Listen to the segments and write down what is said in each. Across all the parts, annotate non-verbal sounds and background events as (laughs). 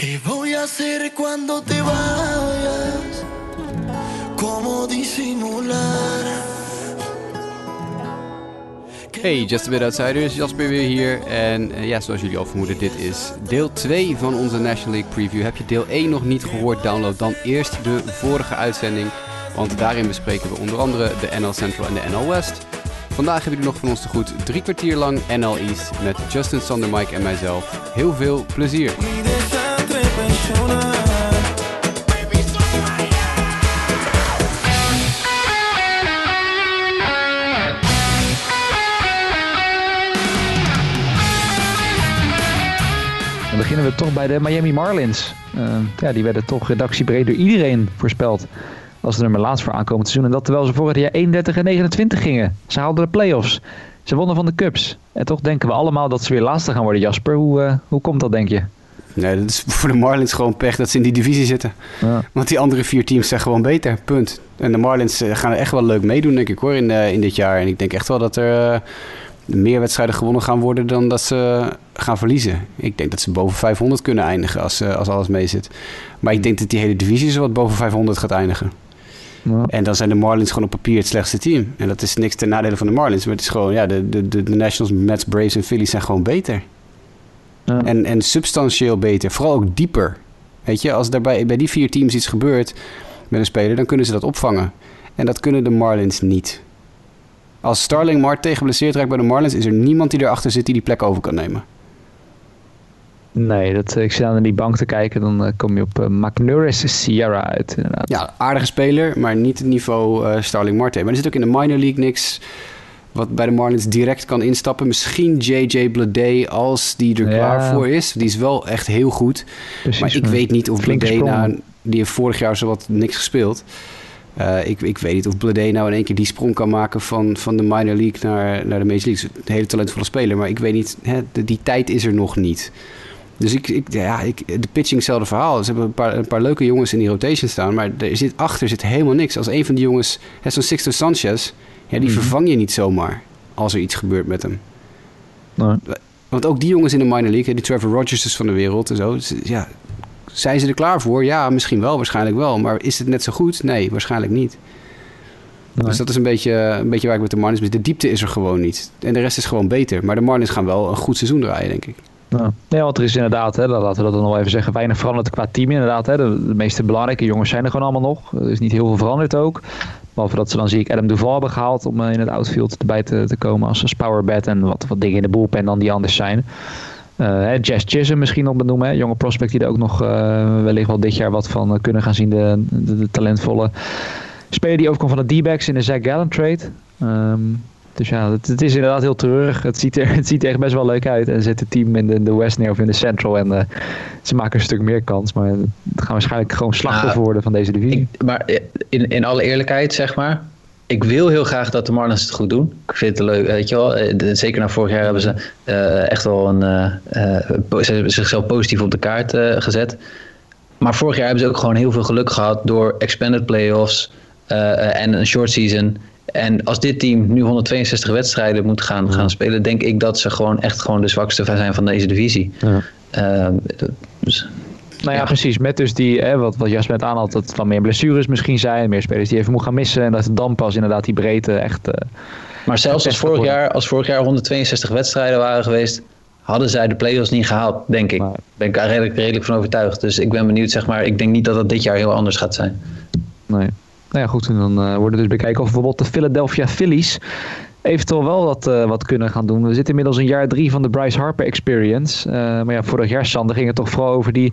¿Qué voy a hacer cuando te vayas? ¿Cómo disimular? Hey, Just a Bit Outsiders, Jasper weer hier. En eh, ja, zoals jullie al vermoeden, dit is deel 2 van onze National League Preview. Heb je deel 1 nog niet gehoord, download dan eerst de vorige uitzending. Want daarin bespreken we onder andere de NL Central en de NL West. Vandaag hebben jullie nog van ons te goed drie kwartier lang NL East met Justin Sander, Mike en mijzelf. Heel veel plezier. Beginnen we toch bij de Miami Marlins. Eh, ja, die werden toch redactiebreed door iedereen voorspeld als de nummer laatst voor aankomend seizoen. En dat terwijl ze vorig jaar 31 en 29 gingen. Ze haalden de playoffs. Ze wonnen van de Cubs. En toch denken we allemaal dat ze weer laatste gaan worden, Jasper. Hoe, eh, hoe komt dat, denk je? Nee, dat is (laughs) voor de Marlins gewoon pech dat ze in die divisie zitten. Ja. Want die andere vier teams zijn gewoon beter, punt. En de Marlins eh, gaan er echt wel leuk meedoen, denk ik hoor, in, eh, in dit jaar. En ik denk echt wel dat er eh, meer wedstrijden gewonnen gaan worden dan dat ze gaan verliezen. Ik denk dat ze boven 500 kunnen eindigen als, als alles meezit. Maar ik denk dat die hele divisie zo wat boven 500 gaat eindigen. Ja. En dan zijn de Marlins gewoon op papier het slechtste team. En dat is niks ten nadele van de Marlins. Maar het is gewoon, ja, de, de, de Nationals, Mets, Braves en Phillies zijn gewoon beter. Ja. En, en substantieel beter. Vooral ook dieper. Weet je, als er bij, die vier teams iets gebeurt met een speler, dan kunnen ze dat opvangen. En dat kunnen de Marlins niet. Als Starling Marte geblesseerd raakt bij de Marlins, is er niemand die erachter zit die die plek over kan nemen. Nee, dat, ik zit aan die bank te kijken. Dan eh, kom je op uh, McNuris Sierra uit. Inderdaad. Ja, aardige speler, maar niet het niveau eh, Starling Marte. Maar er zit ook in de minor league niks wat bij de Marlins direct kan instappen. Misschien JJ Bleday als die er Ja. klaar voor is. Die is wel echt heel goed. Precies, maar ik weet niet of sprong. nou... Die heeft vorig jaar zowat niks gespeeld. Eh, ik, ik weet niet of Bleday nou in één keer die sprong kan maken van, van de minor league naar, naar de major league. Een hele talentvolle speler. Maar ik weet niet, hè, de- die tijd is er nog niet. Dus ik, ik, ja, ik, de pitching, hetzelfde verhaal. Ze hebben een paar, een paar leuke jongens in die rotation staan. Maar er zit, achter zit helemaal niks. Als een van die jongens, zo'n Sixto Sanchez... Ja, die Mhm. vervang je niet zomaar als er iets gebeurt met hem. Nee. Want ook die jongens in de minor league, die Trevor Rogers van de wereld en zo... Ja, zijn ze er klaar voor? Ja, misschien wel, waarschijnlijk wel. Maar is het net zo goed? Nee, waarschijnlijk niet. Nee. Dus dat is een beetje, een beetje waar ik met de Marlins ben. De diepte is er gewoon niet. En de rest is gewoon beter. Maar de Marlins gaan wel een goed seizoen draaien, denk ik. Ja. Nee, want er is inderdaad, hè, laten we dat dan nog even zeggen, weinig veranderd qua team inderdaad. Hè. De, de meeste belangrijke jongens zijn er gewoon allemaal nog. Er is niet heel veel veranderd ook. Behalve dat ze dan zie ik Adam Duval hebben gehaald om eh, in het outfield erbij te, te komen als als powerbed en wat, wat dingen in de boelpen dan die anders zijn. Hè, Jazz Chisholm misschien nog benoemen, hè, jonge prospect die er ook nog eh, wellicht wel dit jaar wat van kunnen gaan zien. De, de, talentvolle speler die overkomt van de D-backs in de Zach Gallen trade. Ehm, dus ja, het, het is inderdaad heel treurig. Het ziet, er, (laughs) het ziet er echt best wel leuk uit. En zet het team in de, de West neer of in de Central. En eh, ze maken een stuk meer kans. Maar het gaan waarschijnlijk gewoon slachtoffer Nou, worden van deze divisie. Ik, maar in, in alle eerlijkheid, zeg maar. Ik wil heel graag dat de Marlins het goed doen. Ik vind het leuk, weet je wel. Eh, Zeker na vorig jaar hebben ze eh, echt wel een, po- ze hebben zichzelf positief op de kaart gezet. Maar vorig jaar hebben ze ook gewoon heel veel geluk gehad door expanded playoffs en een short season. En als dit team nu 162 wedstrijden moet gaan, gaan spelen, denk ik dat ze gewoon echt gewoon de zwakste zijn van deze divisie. Ja. Eh, dus, Nou ja, Ja. precies. Met dus die, hè, wat, wat Jasper net aanhaalt, dat er dan meer blessures misschien zijn. Meer spelers die even moeten gaan missen. En dat het dan pas inderdaad die breedte echt... eh, Maar zelfs als vorig, jaar, als vorig jaar 162 wedstrijden waren geweest, hadden zij de play-offs niet gehaald, denk ik. Daar ben ik daar redelijk, redelijk van overtuigd. Dus ik ben benieuwd, zeg maar. Ik denk niet dat het dit jaar heel anders gaat zijn. Nee. Nou ja, goed. En dan eh, worden dus bekijken of bijvoorbeeld de Philadelphia Phillies eventueel wel wat, eh, wat kunnen gaan doen. We zitten inmiddels in jaar drie van de Bryce Harper Experience. Eh, maar ja, vorig jaar, Sander, ging het toch vooral over die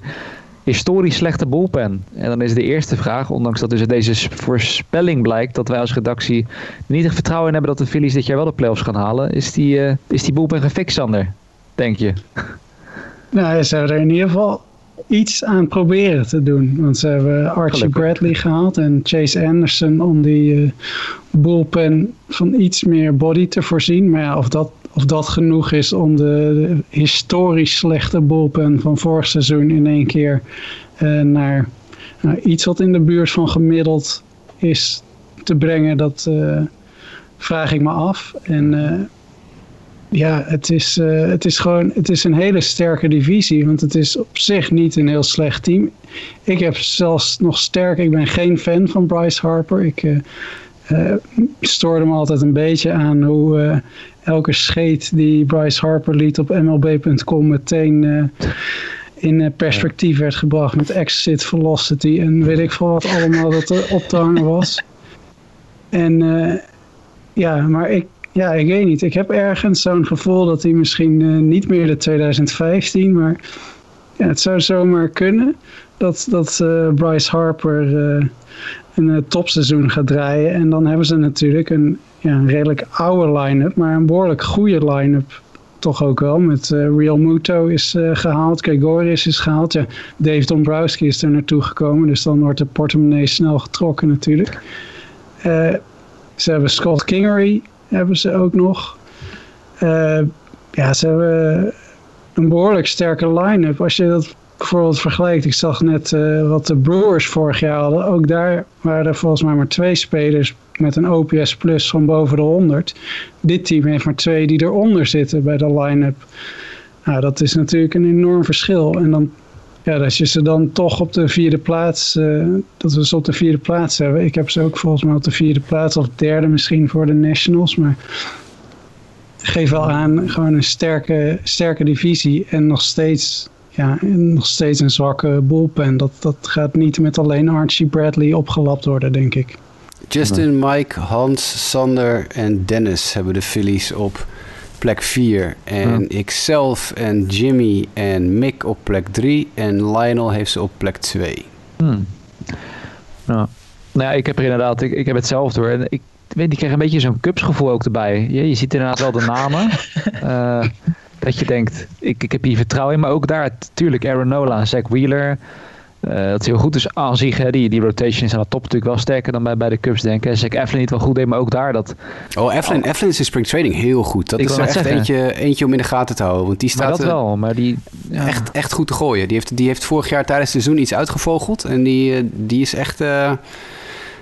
historisch slechte bullpen. En dan is de eerste vraag, ondanks dat dus uit deze voorspelling blijkt dat wij als redactie niet echt vertrouwen in hebben dat de Phillies dit jaar wel de playoffs gaan halen. Is die, eh, is die bullpen gefixt, Sander? Denk je? Nou, ze hebben er in ieder geval iets aan proberen te doen. Want ze hebben Archie Gelukkig. Bradley gehaald en Chase Anderson om die eh, bullpen van iets meer body te voorzien. Maar ja, of dat, of dat genoeg is om de, de historisch slechte bullpen van vorig seizoen in één keer eh, naar nou, iets wat in de buurt van gemiddeld is te brengen, dat eh, vraag ik me af. En ja, het is, uh, het is gewoon het is een hele sterke divisie. Want het is op zich niet een heel slecht team. Ik heb zelfs nog sterk, ik ben geen fan van Bryce Harper. Ik uh, stoorde me altijd een beetje aan hoe elke scheet die Bryce Harper liet op MLB.com meteen in perspectief werd gebracht met exit velocity en weet ik veel wat allemaal dat er op te hangen was. En ja, maar ik, ja, ik weet niet. Ik heb ergens zo'n gevoel dat hij misschien uh, niet meer de 2015, maar ja, het zou zomaar kunnen dat, dat uh, Bryce Harper uh, een topseizoen gaat draaien. En dan hebben ze natuurlijk een, ja, een redelijk oude line-up, maar een behoorlijk goede line-up toch ook wel. Met Real Muto is gehaald, Gregoris is gehaald. Ja, Dave Dombrowski is er naartoe gekomen, dus dan wordt de portemonnee snel getrokken natuurlijk. ze hebben Scott Kingery hebben ze ook nog. Uh, ja, ze hebben een behoorlijk sterke line-up. Als je dat bijvoorbeeld vergelijkt. Ik zag net uh, wat de Brewers vorig jaar hadden. Ook daar waren er volgens mij maar twee spelers met een OPS plus van boven de 100. Dit team heeft maar twee die eronder zitten bij de line-up. Nou, dat is natuurlijk een enorm verschil. En dan, ja, als je ze dan toch op de vierde plaats, uh, dat we ze op de vierde plaats hebben. Ik heb ze ook volgens mij op de vierde plaats of derde misschien voor de Nationals. Maar geef wel aan, gewoon een sterke, sterke divisie en nog steeds ja, nog steeds een zwakke bullpen. Dat, dat gaat niet met alleen Archie Bradley opgelapt worden, denk ik. Justin, Mike, Hans, Sander en Dennis hebben de Phillies op plek 4. En ja. ikzelf en Jimmy en Mick op plek 3. En Lionel heeft ze op plek 2. Hmm. Nou, nou ja, ik heb er inderdaad, ik, ik heb hetzelfde hoor. Ik weet, ik krijg een beetje zo'n cupsgevoel ook erbij. Je, je ziet inderdaad wel de namen. uh, (laughs) dat je denkt, ik, ik heb hier vertrouwen in. Maar ook daar, natuurlijk, Aaron Nola en Zach Wheeler. Uh, dat is heel goed. Dus aan zich, hè, die, die rotation is aan de top natuurlijk wel sterker dan bij, bij de Cubs, denk ik. Zach Eflin niet wel goed deed, maar ook daar dat... Oh, Eflin, oh. Eflin is in spring training heel goed. Dat ik is echt eentje, eentje om in de gaten te houden. Want die staat maar dat wel, maar die... Ja. Echt, echt goed te gooien. Die heeft, die heeft vorig jaar tijdens het seizoen iets uitgevogeld. En die, die is echt... Uh,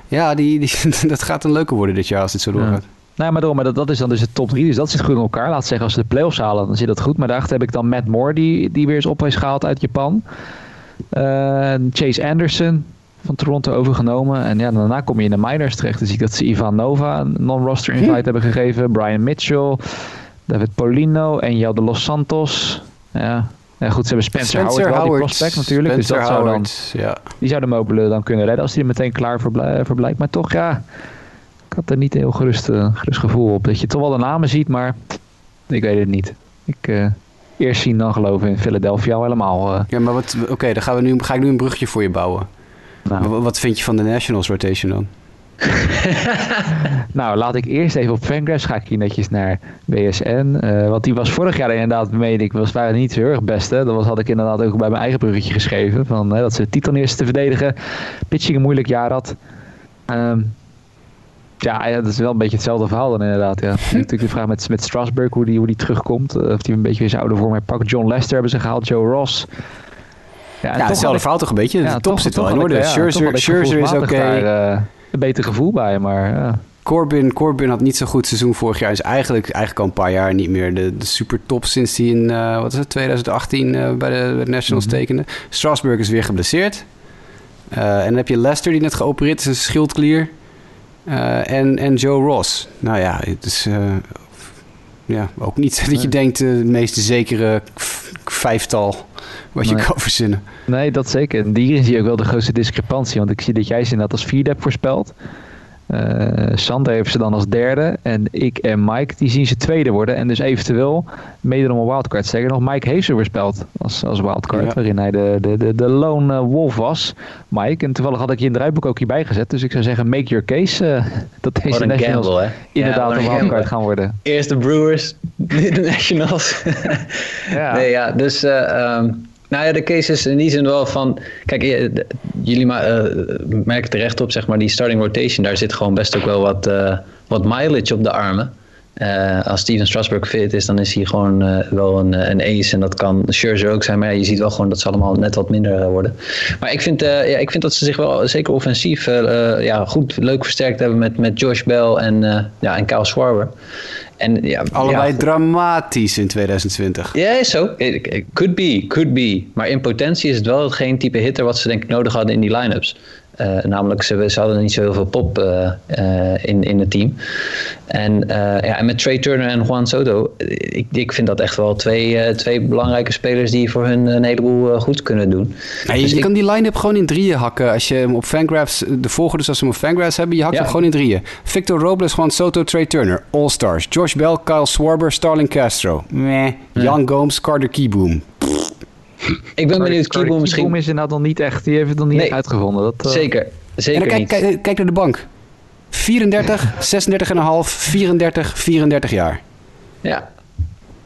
ja, die, die, (laughs) dat gaat een leuke worden dit jaar als dit zo doorgaat. Ja. Nou, maar, door, maar dat, dat is dan dus de top 3. Dus dat zit goed in elkaar. Laat zeggen, als ze de playoffs halen, dan zit dat goed. Maar daarachter heb ik dan Matt Moore, die, die weer eens op is gehaald uit Japan. Uh, Chase Anderson van Toronto overgenomen. En ja, daarna kom je in de minors terecht. Dus ik dat ze Ivan Nova een non-roster invite hm. hebben gegeven. Brian Mitchell, David Polino en Jou de Los Santos. Ja, ja, goed, ze hebben Spencer, Spencer Howard, Howard, die prospect natuurlijk. Spencer dus dat Howard, zou dan, ja. Die zouden Mobile dan kunnen redden als hij er meteen klaar voor, blij, voor blijkt. Maar toch, ja, ik had er niet een heel gerust, uh, gerust gevoel op. Dat je toch wel de namen ziet, maar ik weet het niet. Ik, uh, eerst zien dan geloven in Philadelphia helemaal. Uh. Ja, maar wat, oké, okay, dan gaan we nu, ga ik nu een brugje voor je bouwen. Nou. Wat, vind je van de Nationals rotation dan? (laughs) nou, laat ik eerst even op Fangraphs ga ik hier netjes naar BSN. Uh, want die was vorig jaar inderdaad, meen ik, was waren niet zo heel erg best. Hè? Dat was, had ik inderdaad ook bij mijn eigen bruggetje geschreven. Van, hè, dat ze de titel eerst te verdedigen. Pitching een moeilijk jaar had. Um, ja, ja, dat is wel een beetje hetzelfde verhaal dan inderdaad. Ja. Natuurlijk de vraag met, met Strasburg, hoe die, hoe die terugkomt. Uh, of die een beetje weer zijn oude vorm herpakt. John Lester hebben ze gehaald, Joe Ross. Ja, ja hetzelfde verhaal toch een beetje. Ja, de top toch, zit wel in orde. Ja, Scherzer, Scherzer is oké. Okay. Uh, een beter gevoel bij, maar... Ja. Corbin, Corbin had niet zo'n goed seizoen vorig jaar. Is eigenlijk, eigenlijk al een paar jaar niet meer de, de super top sinds hij in uh, wat is het, 2018 uh, bij, de, bij de Nationals mm -hmm. tekende. Strasburg is weer geblesseerd. En dan heb je Lester die net geopereerd is, een schildklier. Uh, en, en Joe Ross. Nou ja, het is uh, ja, ook niet (laughs) dat je denkt uh, de meest zekere vijftal wat je kan verzinnen. Nee, dat zeker. En hierin zie je ook wel de grootste discrepantie. Want ik zie dat jij ze inderdaad als vierde hebt voorspeld. Uh, Sander heeft ze dan als derde. En ik en Mike, die zien ze tweede worden. En dus eventueel meedoen om een wildcard. Zeggen nog, Mike heeft ze voorspeld als, als wildcard. Ja. Waarin hij de, de, de, de lone wolf was, Mike. En toevallig had ik je in de rijboek ook hierbij gezet. Dus ik zou zeggen, make your case. Uh, (laughs) dat deze Nationals gamble, inderdaad ja, een, een wildcard gaan worden. Eerst de Brewers, (laughs) nu de Nationals. (laughs) ja. Nee, ja, dus... Uh, um nou ja, de case is in die zin wel van. Kijk, jullie uh, merken terecht op, zeg maar, die starting rotation. Daar zit gewoon best ook wel wat, uh, wat mileage op de armen. Uh, als Steven Strasburg fit is, dan is hij gewoon wel een, een ace. En dat kan Scherzer ook zijn. Maar je ziet wel gewoon dat ze allemaal net wat minder worden. Maar ik vind, ja, ik vind dat ze zich wel zeker offensief ja, goed, leuk versterkt hebben met, met Josh Bell en, ja, en Kyle Schwarber. En, ja, Allebei ja, dramatisch in 2020. Ja, zo. Eh, Could be, could be. Maar in potentie is het wel geen type hitter wat ze denk ik nodig hadden in die line-ups. Uh, namelijk, ze, ze hadden niet zo heel veel pop uh, uh, in, in het team. En, ja, en met Trey Turner en Juan Soto, ik, ik vind dat echt wel twee, twee belangrijke spelers die voor hun een heleboel goed kunnen doen. Ja, je Dus ik- kan die line-up gewoon in drieën hakken. Als je hem op Fangraphs, de volgorde zoals ze hem op Fangraphs hebben, je hakt Ja. hem gewoon in drieën. Victor Robles, Juan Soto, Trey Turner, All-Stars. Josh Bell, Kyle Swarber, Starling Castro. Meh. Jan Gomes, Carter Keyboom. Ik ben benieuwd, Kieboom misschien... Is inderdaad nog niet echt, die heeft het nog niet Nee. uitgevonden. Dat, eh, Zeker, En zeker dan kijk, niet. kijk, kijk naar de bank. 34, 36,5, 34, 34 jaar. Ja.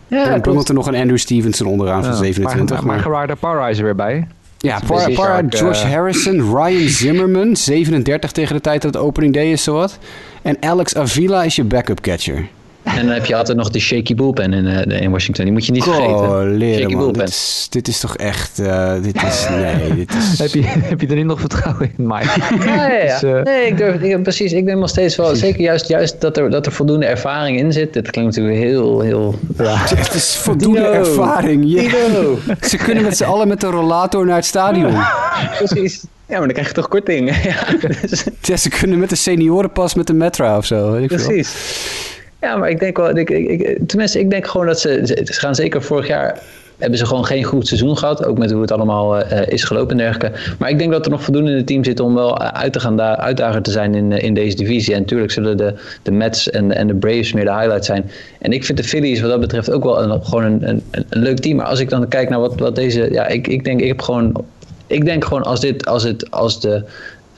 en Ja, dan klopt. bungelt er nog een Andrew Stevenson onderaan van ja. 27. Maar, maar, Maar, maar Gerard Parra is er weer bij. ja, Para, ook, eh, Josh Harrison, Ryan Zimmerman, 37 tegen de tijd dat het opening day is, zowat. En Alex Avila is je backup catcher. En dan heb je altijd nog de shaky bullpen in, eh, in Washington. Die moet je niet vergeten. Oh, leren Shaky man. bullpen. Dit is, dit is toch echt... eh, dit is... (laughs) Nee, dit is... Heb je, heb je er niet nog vertrouwen in, Mike? Ja, ja, ja. (laughs) Dus, eh, nee, ik durf, ik, precies. Ik denk nog steeds wel, zeker juist, juist dat, er, dat er voldoende ervaring in zit. Dit klinkt natuurlijk heel, heel... Het is voldoende Dino. ervaring. Ja. Dino. Ze kunnen met z'n allen met een rollator naar het stadion. Precies. Ja, maar dan krijg je toch korting. (laughs) ja, dus- Ja, ze kunnen met de seniorenpas met de Metra of zo. Weet ik veel. Ja, maar ik denk wel, ik, ik, tenminste, ik denk gewoon dat ze, ze gaan zeker vorig jaar hebben ze gewoon geen goed seizoen gehad. Ook met hoe het allemaal eh, is gelopen en dergelijke. Maar ik denk dat er nog voldoende in het team zit om wel uit te gaan da- uitdager te zijn in, eh, in deze divisie. En natuurlijk zullen de, de Mets en, en de Braves meer de highlight zijn. En ik vind de Phillies wat dat betreft ook wel een, gewoon een, een, een leuk team. Maar als ik dan kijk naar wat, wat deze... Ja, ik, ik denk, ik heb gewoon... Ik denk gewoon als dit, als het, als de...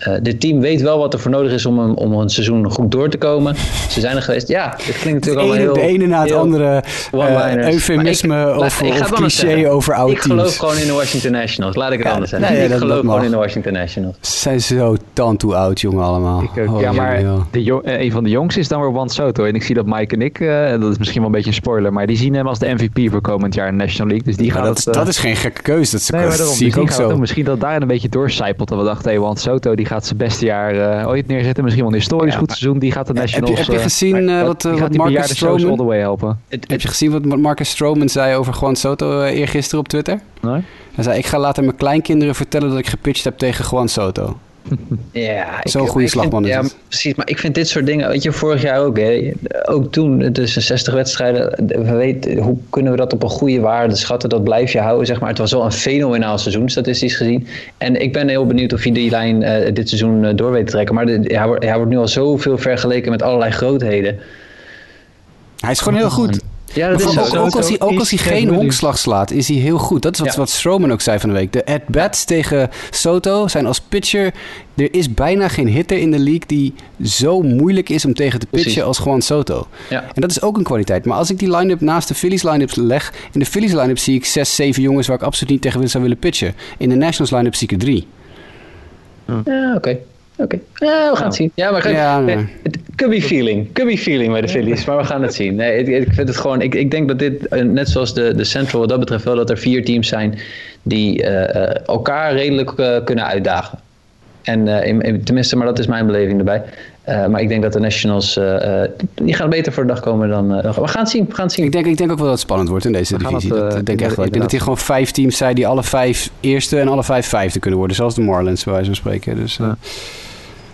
eh, dit team weet wel wat er voor nodig is om een, om een seizoen goed door te komen. Ze zijn er geweest. Ja, dit klinkt natuurlijk allemaal heel... de ene na het andere eh, eufemisme ik- of, ik het cliché over oude Ik geloof teams. gewoon in de Washington Nationals. Laat ik het Ja, anders zeggen. nee, ik dat- geloof dat gewoon in de Washington Nationals. Ze zijn zo tantoe oud, jongen, allemaal. Ik. Oh, ja, maar de jong- eh, een van de jongens is dan weer Juan Soto. En ik zie dat Mike en ik, eh, dat is misschien wel een beetje een spoiler, maar die zien hem als de MVP voor komend jaar in de National League. Dus die gaat dat, het, dat is geen gekke keuze. Dat, is- Nee, maar dat daarom. zie Dus ik die ook gaat het zo. Misschien dat daar een beetje doorcijpelt. Dat we dachten, hey, want Soto die gaat zijn beste jaar eh, ooit neerzetten. Misschien wel een historisch Ja, goed seizoen. Die gaat de Heb je- Nationals... heb je gezien, maar eh, wat, eh, wat Marcus Stroman- all the way helpen. Het, Heb je gezien wat Marcus Stroman zei over Juan Soto eergisteren op Twitter? Nee? Hij zei, ik ga later mijn kleinkinderen vertellen dat ik gepitcht heb tegen Juan Soto. (laughs) Ja, Zo'n goede vind- slagman is Ja, het. precies. Maar ik vind dit soort dingen, weet je, vorig jaar ook. Hè, ook toen, tussen 60 wedstrijden. We weten, hoe kunnen we dat op een goede waarde schatten? Dat blijf je houden, zeg maar. Het was wel een fenomenaal seizoen, statistisch gezien. En ik ben heel benieuwd of hij die lijn eh, dit seizoen eh, door weet te trekken. Maar de, hij, wordt, hij wordt nu al zoveel vergeleken met allerlei grootheden. Hij is gewoon heel goed. Ja, dat is zo. ook, als hij, ook als hij is geen honkslag slaat, is hij heel goed. Dat is wat, Ja. wat Stroman ook zei van de week. De at-bats tegen Soto zijn als pitcher... Er is bijna geen hitter in de league die zo moeilijk is om tegen te pitchen Precies. als gewoon Soto. Ja. En dat is ook een kwaliteit. Maar als ik die line-up naast de Phillies line-up leg... In de Phillies line-up zie ik zes, zeven jongens waar ik absoluut niet tegen zou willen pitchen. In de Nationals line-up zie ik er drie. Ja, oké. Oké. Ja, we gaan het zien. Ja, maar Ja, nee. het be feeling. Could be feeling bij de Phillies, maar we gaan het zien. Nee, ik, ik vind het gewoon. Ik, ik denk dat dit, eh, net zoals de, de Central, wat dat betreft wel dat er vier teams zijn die eh, eh, elkaar redelijk kunnen uitdagen. En eh, in- in- tenminste, maar dat is mijn beleving erbij. Eh, maar ik denk dat de Nationals, eh, eh, die gaan beter voor de dag komen dan. eh, we gaan het zien. We gaan het zien. Ik denk, ik denk ook wel dat het spannend wordt in deze divisie. dat, dat denk ik echt wel. Ik denk dat hier gewoon vijf teams zijn die alle vijf eerste en alle vijf vijfde kunnen worden. Zoals de Marlins, bij wijze van spreken. Dus, eh, Ja.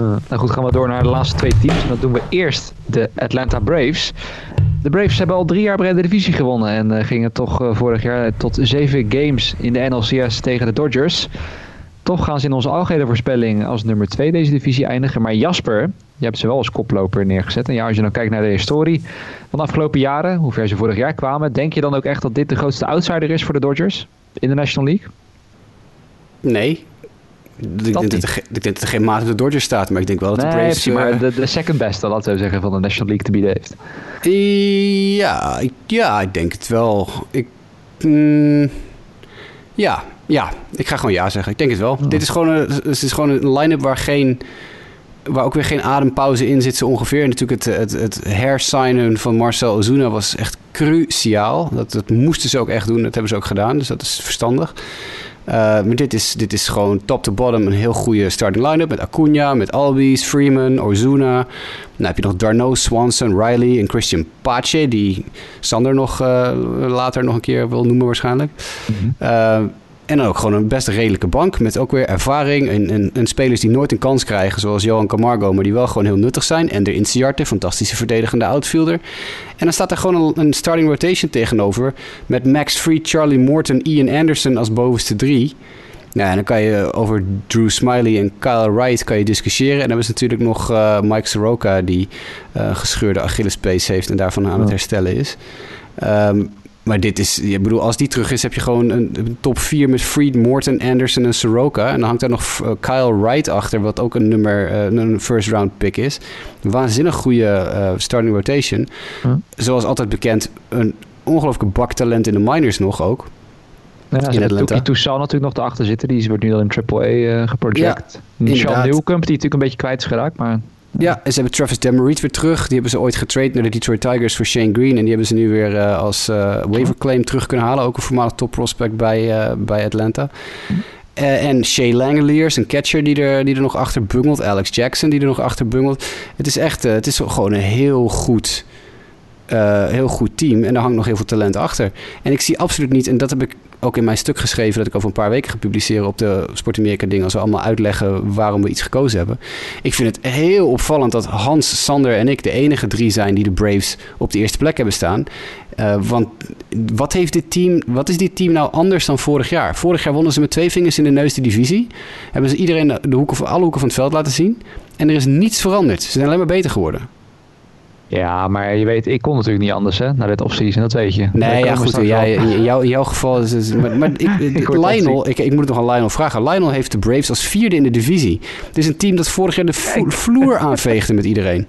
Uh, nou goed, gaan we door naar de laatste twee teams. En dat doen we eerst de Atlanta Braves. De Braves hebben al drie jaar de divisie gewonnen. En eh, gingen toch eh, vorig jaar tot zeven games in de NLCS tegen de Dodgers. Toch gaan ze in onze algehele voorspelling als nummer twee deze divisie eindigen. Maar Jasper, je hebt ze wel als koploper neergezet. En ja, als je dan kijkt naar de historie van de afgelopen jaren, hoe ver ze vorig jaar kwamen. Denk je dan ook echt dat dit de grootste outsider is voor de Dodgers in de National League? nee. Ik denk, dat er, ik denk dat er geen maat op de Dodgers staat. Maar ik denk wel dat de Nee, Braves... precies, maar eh, de, de second beste, laten we zeggen, van de National League te bieden heeft. Ja, ik- ja, ik denk het wel. Ik, mm, ja, ja, ik ga gewoon ja zeggen. Ik denk het wel. Dit is gewoon een, het is gewoon een line-up waar geen... Waar ook weer geen adempauze in zit, zo ongeveer. En natuurlijk het, het, het hersignen van Marcel Ozuna was echt cruciaal. Dat, dat moesten ze ook echt doen. Dat hebben ze ook gedaan. Dus dat is verstandig. Uh, maar dit is, dit is gewoon top to bottom een heel goede starting line-up. Met Acuna, met Albies, Freeman, Ozuna. Dan heb je nog Darno, Swanson, Riley en Christian Pache. Die Sander nog uh, later nog een keer wil noemen waarschijnlijk. Mm -hmm. En dan ook gewoon een best redelijke bank met ook weer ervaring en, en, en, spelers die nooit een kans krijgen, zoals Johan Camargo, maar die wel gewoon heel nuttig zijn. En de Inciarte, fantastische verdedigende outfielder. En dan staat er gewoon een, een, starting rotation tegenover met Max Free, Charlie Morton, Ian Anderson als bovenste drie. Nou, en dan kan je over Drew Smiley en Kyle Wright kan je discussiëren. En dan ze natuurlijk nog uh, Mike Soroka, die uh, gescheurde Achillespees heeft en daarvan aan het herstellen is. Um, maar dit is, ik bedoel, als die terug is, heb je gewoon een, top 4 met Freed, Morton, Anderson en Soroka. En dan hangt daar nog uh, Kyle Wright achter, wat ook een nummer, uh, een first round pick is. Waanzinnig goede uh, starting rotation. Huh? Zoals altijd bekend, een ongelooflijke bak talent in de minors nog ook. Ja, ze hebben Toussaint natuurlijk nog erachter zitten. Die wordt nu al in AAA uh, geproject. Ja, Sean Newcomb, die natuurlijk een beetje kwijt is geraakt, maar... Ja, en ze hebben Travis Demerit weer terug. Die hebben ze ooit getraind naar de Detroit Tigers voor Shane Green. En die hebben ze nu weer uh, als uh, waiver claim terug kunnen halen. Ook een voormalig top prospect bij, uh, bij Atlanta. en Shea Langeliers, een catcher die er, die er nog achter bungelt. Alex Jackson die er nog achter bungelt. Het is echt het is gewoon een heel goed, heel goed team. En daar hangt nog heel veel talent achter. En ik zie absoluut niet, en dat heb ik ook in mijn stuk geschreven dat ik over een paar weken ga publiceren op de Sport Amerika dingen. Als we allemaal uitleggen waarom we iets gekozen hebben. Ik vind het heel opvallend dat Hans, Sander en ik de enige drie zijn die de Braves op de eerste plek hebben staan. Uh, want wat, heeft dit team, wat is dit team nou anders dan vorig jaar? Vorig jaar wonnen ze met twee vingers in de neus de divisie. Hebben ze iedereen de hoeken, alle hoeken van het veld laten zien. En er is niets veranderd. Ze zijn alleen maar beter geworden. Ja, maar je weet, ik kon natuurlijk niet anders hè, naar dit offseason, dat weet je. Nee, ja goed, jij, in, jouw, in jouw geval is het... Maar, maar ik, (laughs) ik Lionel, ik, ik moet het nog aan Lionel vragen. Lionel heeft de Braves als vierde in de divisie. Het is een team dat vorig jaar de vloer (laughs) aanveegde met iedereen.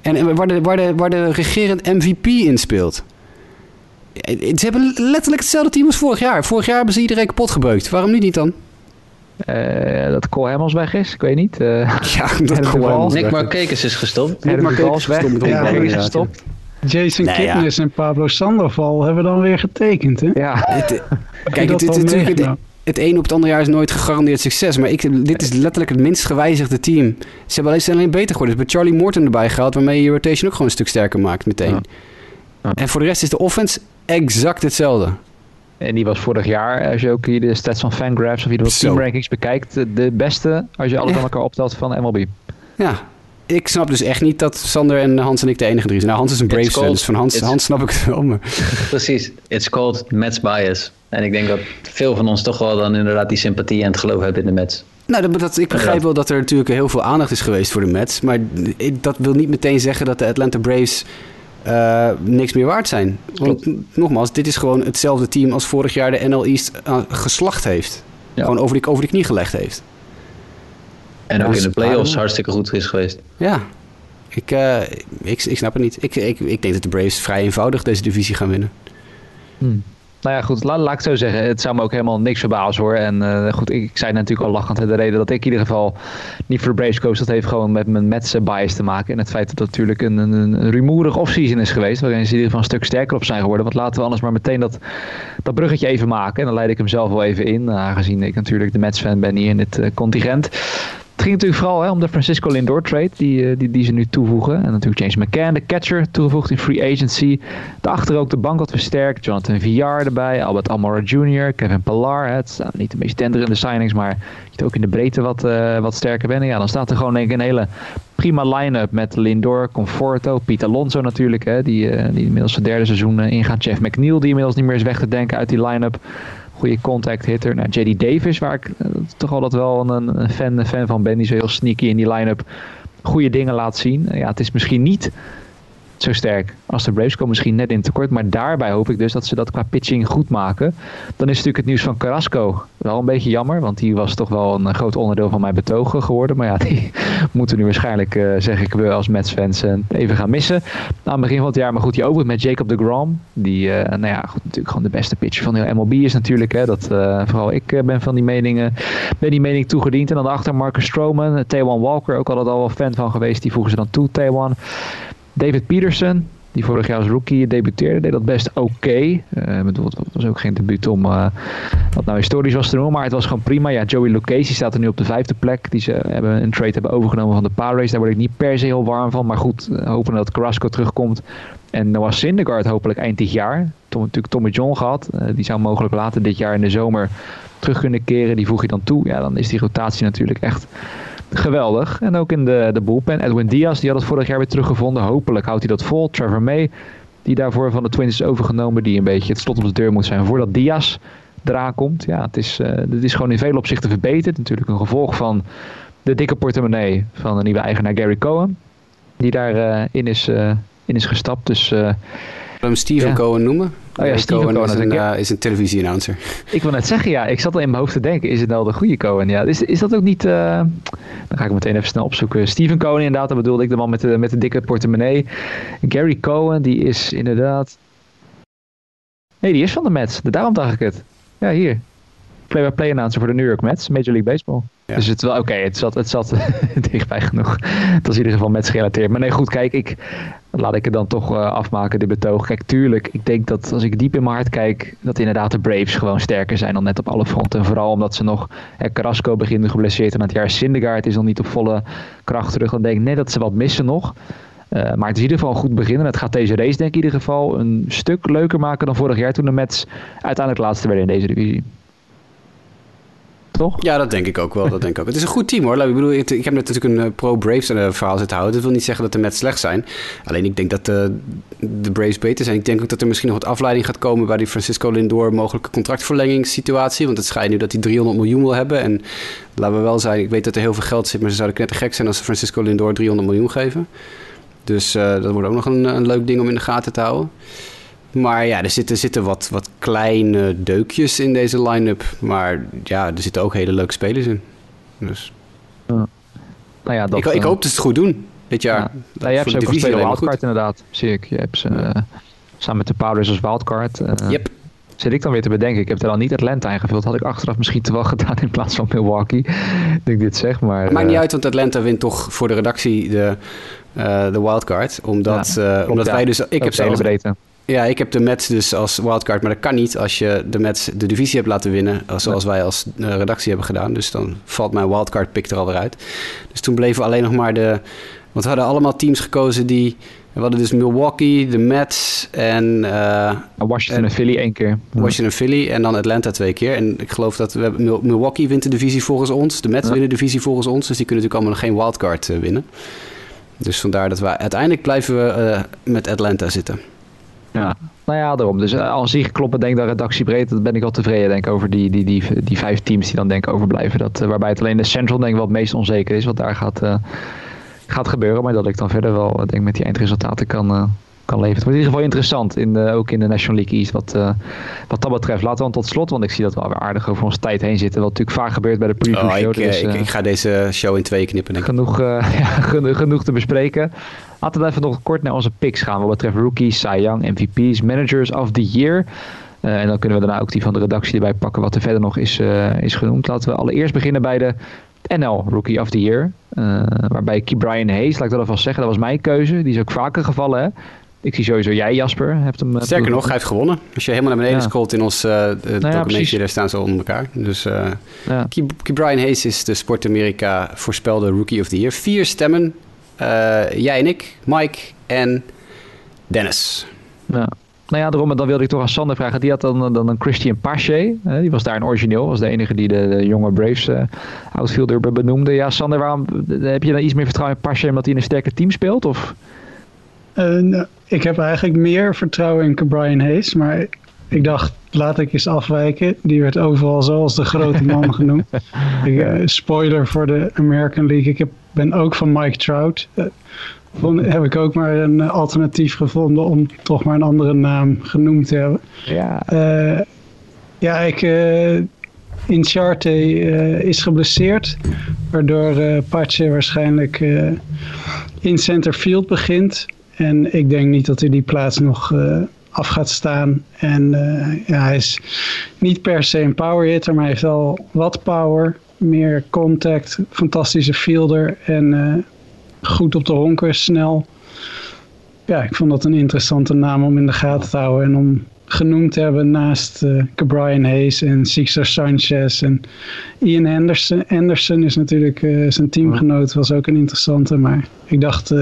En waar de, waar, de, waar de regerend MVP in speelt. Ze hebben letterlijk hetzelfde team als vorig jaar. Vorig jaar hebben ze iedereen kapot gebeukt. Waarom nu niet dan? Uh, dat Cole Hamels weg is, ik weet niet. Uh, ja, (laughs) dat Cole Hamels Nick is gestopt. Nick ja, is gestopt. Jason nee, Kipnis ja. en Pablo Sandoval hebben dan weer getekend, hè? Ja. (laughs) Het, kijk, het, het, het, het, het een op het andere jaar is nooit gegarandeerd succes. Maar ik, dit is letterlijk het minst gewijzigde team. Ze hebben alleen, alleen beter geworden. Ze hebben Charlie Morton erbij gehaald, waarmee je je rotation ook gewoon een stuk sterker maakt meteen. Ja. Ja. En voor de rest is de offense exact hetzelfde. En die was vorig jaar, als je ook hier de stats van Fangraphs of je de team rankings bekijkt, de beste als je alles aan elkaar optelt van MLB. Ja, ik snap dus echt niet dat Sander en Hans en ik de enige drie zijn. Nou, Hans is een Braves fan, dus van Hans, Hans snap ik het wel. Maar. (laughs) Precies, it's called Mets bias. En ik denk dat veel van ons toch wel dan inderdaad die sympathie en het geloof hebben in de Mets. Nou, dat, dat, ik begrijp wel dat er natuurlijk heel veel aandacht is geweest voor de Mets. Maar dat wil niet meteen zeggen dat de Atlanta Braves uh, niks meer waard zijn. Want nogmaals, dit is gewoon hetzelfde team als vorig jaar de NL East uh, geslacht heeft. Ja. Gewoon over de, over de knie gelegd heeft. En ook in de playoffs hartstikke goed is geweest. Ja, ik, uh, ik, ik snap het niet. Ik, ik, ik denk dat de Braves vrij eenvoudig deze divisie gaan winnen. Hmm. Nou ja, goed, laat, ik het zo zeggen. Het zou me ook helemaal niks verbazen hoor. En uh, goed, ik, zei natuurlijk al lachend. De reden dat ik in ieder geval niet voor Braves koos, dat heeft gewoon met mijn Mets bias te maken. En het feit dat het natuurlijk een, een, een rumoerig offseason is geweest. Waarin ze in ieder geval een stuk sterker op zijn geworden. Want laten we anders maar meteen dat, dat bruggetje even maken. En dan leid ik hem zelf wel even in. Aangezien ik natuurlijk de Mets fan ben hier in dit contingent. Het ging natuurlijk vooral hè, om de Francisco Lindor trade die, eh, die, die ze nu toevoegen. En natuurlijk James McCann, de catcher, toegevoegd in free agency. Daarachter ook de bank wat versterkt. Jonathan Villar erbij, Albert Almora Jr., Kevin Pillar. Het zijn niet de meest tenderende signings, maar je ziet ook in de breedte wat, uh, wat sterker bent. Ja, dan staat er gewoon denk ik een hele prima line-up met Lindor, Conforto, Pete Alonso natuurlijk, hè, die, uh, die inmiddels zijn derde seizoen ingaat. Jeff McNeil, die inmiddels niet meer is weg te denken uit die line-up goede contact hitter. Nou, JD Davis, waar ik uh, toch altijd wel een, een, fan, een fan van ben. Die zo heel sneaky in die line-up goede dingen laat zien. ja, het is misschien niet zo sterk als de Braves komen misschien net in tekort. Maar daarbij hoop ik dus dat ze dat qua pitching goed maken. Dan is natuurlijk het nieuws van Carrasco wel een beetje jammer. Want die was toch wel een groot onderdeel van mijn betogen geworden. Maar ja, (laughs) die moeten nu waarschijnlijk, uh, zeg ik, we als Mets-fans uh, even gaan missen. Aan het begin van het jaar. Maar goed, die over met Jacob de Grom. Die, nou ja, goed, natuurlijk gewoon de beste pitcher van heel MLB is natuurlijk. Hè, dat, vooral ik ben van die meningen, ben die mening toegediend. En dan daarachter Marcus Stroman, Taiwan Walker, ook altijd al wel fan van geweest. Die voegen ze dan toe, Taiwan. David Peterson, die vorig jaar als rookie debuteerde, deed dat best oké. Okay. het was ook geen debuut om wat nou historisch was te noemen, maar het was gewoon prima. Ja, Joey Lucchesi staat er nu op de vijfde plek. Die ze hebben een trade hebben overgenomen van de Race. Daar word ik niet per se heel warm van, maar goed, hopen dat Carrasco terugkomt. En Noah Syndergaard hopelijk eind dit jaar. Tom, natuurlijk Tommy John gehad. die zou mogelijk later dit jaar in de zomer terug kunnen keren. Die voeg je dan toe. Ja, dan is die rotatie natuurlijk echt geweldig. En ook in de, de bullpen. Edwin Diaz, die had het vorig jaar weer teruggevonden. Hopelijk houdt hij dat vol. Trevor May, die daarvoor van de Twins is overgenomen. Die een beetje het slot op de deur moet zijn voordat Diaz eraan komt. Ja, het is, uh, het is gewoon in vele opzichten verbeterd. Natuurlijk een gevolg van de dikke portemonnee van de nieuwe eigenaar Gary Cohen. Die daarin uh, in is, uh, in is gestapt. Dus hem Steven Cohen noemen? Oh ja, Steven Cohen, is, een, uh, is een televisie-announcer. Ik wil net zeggen, ja, ik zat al in mijn hoofd te denken, is het nou de goede Cohen? Ja, is, is dat ook niet, uh, dan ga ik meteen even snel opzoeken. Steven Cohen inderdaad, dat bedoelde ik, de man met de, met de dikke portemonnee. Gary Cohen, die is inderdaad... Nee, die is van de Mets, daarom dacht ik het. Ja, hier. Play-by-play announcer voor de New York Mets, Major League Baseball. Dus het wel, oké, het zat, het zat (laughs) dichtbij genoeg. Het was in ieder geval Mets gerelateerd. Maar nee, goed, kijk, ik, laat ik het dan toch uh, afmaken, dit betoog. Kijk, tuurlijk, ik denk dat als ik diep in mijn hart kijk, dat inderdaad de Braves gewoon sterker zijn dan net op alle fronten. En vooral omdat ze nog, hè, Carrasco begint geblesseerd en het jaar Syndergaard is nog niet op volle kracht terug. Dan denk ik net dat ze wat missen nog. Uh, maar het is in ieder geval een goed begin. En het gaat deze race denk ik in ieder geval een stuk leuker maken dan vorig jaar toen de Mets uiteindelijk laatste werden in deze divisie toch? Ja, dat denk ik ook wel. Dat denk ik ook. Het is een goed team hoor. Ik bedoel, ik, heb net natuurlijk een eh, pro-Braves uh, verhaal zitten houden. Dat wil niet zeggen dat de Mets slecht zijn. Alleen ik denk dat de, eh, de Braves beter zijn. Ik denk ook dat er misschien nog wat afleiding gaat komen bij die Francisco Lindor mogelijke contractverlengingssituatie. Want het schijnt nu dat hij 300 miljoen wil hebben. En laten we wel zijn, ik weet dat er heel veel geld zit, maar ze zouden knettergek zijn als ze Francisco Lindor 300 miljoen geven. Dus dat wordt ook nog een, een leuk ding om in de gaten te houden. Maar ja, er zitten, zitten wat, wat kleine deukjes in deze line-up. Maar ja, er zitten ook hele leuke spelers in. Dus. Nou ja, dat, ik, ik hoop dat ze het goed doen dit jaar. Ja. Nou, je hebt ze ook spelen wildcard inderdaad, zie ik. Je hebt ze uh, samen met de Powers als wildcard. Uh, yep. Zit ik dan weer te bedenken. Ik heb er al niet Atlanta ingevuld. Had ik achteraf misschien te wel (laughs) gedaan in plaats van Milwaukee. dat ik dit zeg, maar... Het maakt niet uit, want Atlanta wint toch voor de redactie de, de wildcard. Omdat, ja, klopt, omdat wij dus... Ik heb zelfs, breedte. Ja, ik heb de Mets dus als wildcard, maar dat kan niet als je de Mets de divisie hebt laten winnen, zoals wij als uh, redactie hebben gedaan. Dus dan valt mijn wildcard pick er alweer uit. Dus toen bleven alleen nog maar de, want we hadden allemaal teams gekozen die, we hadden dus Milwaukee, de Mets en... Uh, Washington en, Philly één keer. Washington en Philly en dan Atlanta twee keer. En ik geloof dat we, Milwaukee wint de divisie volgens ons, de Mets winnen de divisie volgens ons, dus die kunnen natuurlijk allemaal nog geen wildcard uh, winnen. Dus vandaar dat we uiteindelijk blijven we met Atlanta zitten. Ja, nou ja, daarom. Dus uh, als zich kloppen, denk dat redactiebreed, dan ben ik wel tevreden denk over die, die, die, die vijf teams die dan denk overblijven. Dat, uh, waarbij het alleen de Central denk ik wel het meest onzeker is, wat daar gaat, uh, gaat gebeuren. Maar dat ik dan verder wel denk met die eindresultaten kan, kan leveren. Het wordt in ieder geval interessant, in de, ook in de National League East, wat, uh, wat dat betreft. Laten we dan tot slot, want ik zie dat we alweer aardig over onze tijd heen zitten. Wat natuurlijk vaak gebeurt bij de preview oh, show. Ik, dus, uh, ik, ik, ga deze show in twee knippen. Denk ik. Genoeg, uh, (laughs) ja, genoeg, genoeg te bespreken. Laten we even nog kort naar onze picks gaan. Wat betreft rookies, Cy Young, MVP's, Managers of the Year. en dan kunnen we daarna ook die van de redactie erbij pakken wat er verder nog is, is genoemd. Laten we allereerst beginnen bij de NL Rookie of the Year. waarbij Brian Hayes, laat ik dat alvast zeggen, dat was mijn keuze. Die is ook vaker gevallen. Hè? Ik zie sowieso jij, Jasper, hebt hem... Eh, Sterker nog, hij heeft gewonnen. Als je helemaal naar beneden ja. scrolt in ons uh, documentje, ja, daar staan ze onder elkaar. Dus uh, ja. Brian Hayes is de Sport Amerika voorspelde Rookie of the Year. Vier stemmen. Uh, jij en ik, Mike en Dennis. Ja. Nou ja, daarom, dan wilde ik toch aan Sander vragen. Die had dan, dan een Christian Pache. die was daar een origineel. Was de enige die de, de jonge Braves uh, outfielder benoemde. Ja, Sander, waarom heb je dan iets meer vertrouwen in Pache omdat hij in een sterker team speelt? Of... Uh, ik heb eigenlijk meer vertrouwen in Brian Hayes, maar ik dacht, laat ik eens afwijken. Die werd overal zoals de grote man (laughs) genoemd. Ik, uh, spoiler voor de American League. Ik heb, ben ook van Mike Trout. Uh, vond, heb ik ook maar een alternatief gevonden om toch maar een andere naam genoemd te hebben. Ja, uh, ja ik... Incharte is geblesseerd, waardoor Pache waarschijnlijk in center field begint. En ik denk niet dat hij die plaats nog uh, af gaat staan. En uh, ja, hij is niet per se een power hitter, maar hij heeft wel wat power. Meer contact, fantastische fielder en uh, goed op de honker, snel. ja, ik vond dat een interessante naam om in de gaten te houden. En om genoemd te hebben naast uh, Brian Hayes en Sixer Sanchez. En Ian Anderson, Anderson is natuurlijk zijn teamgenoot, was ook een interessante. Maar ik dacht,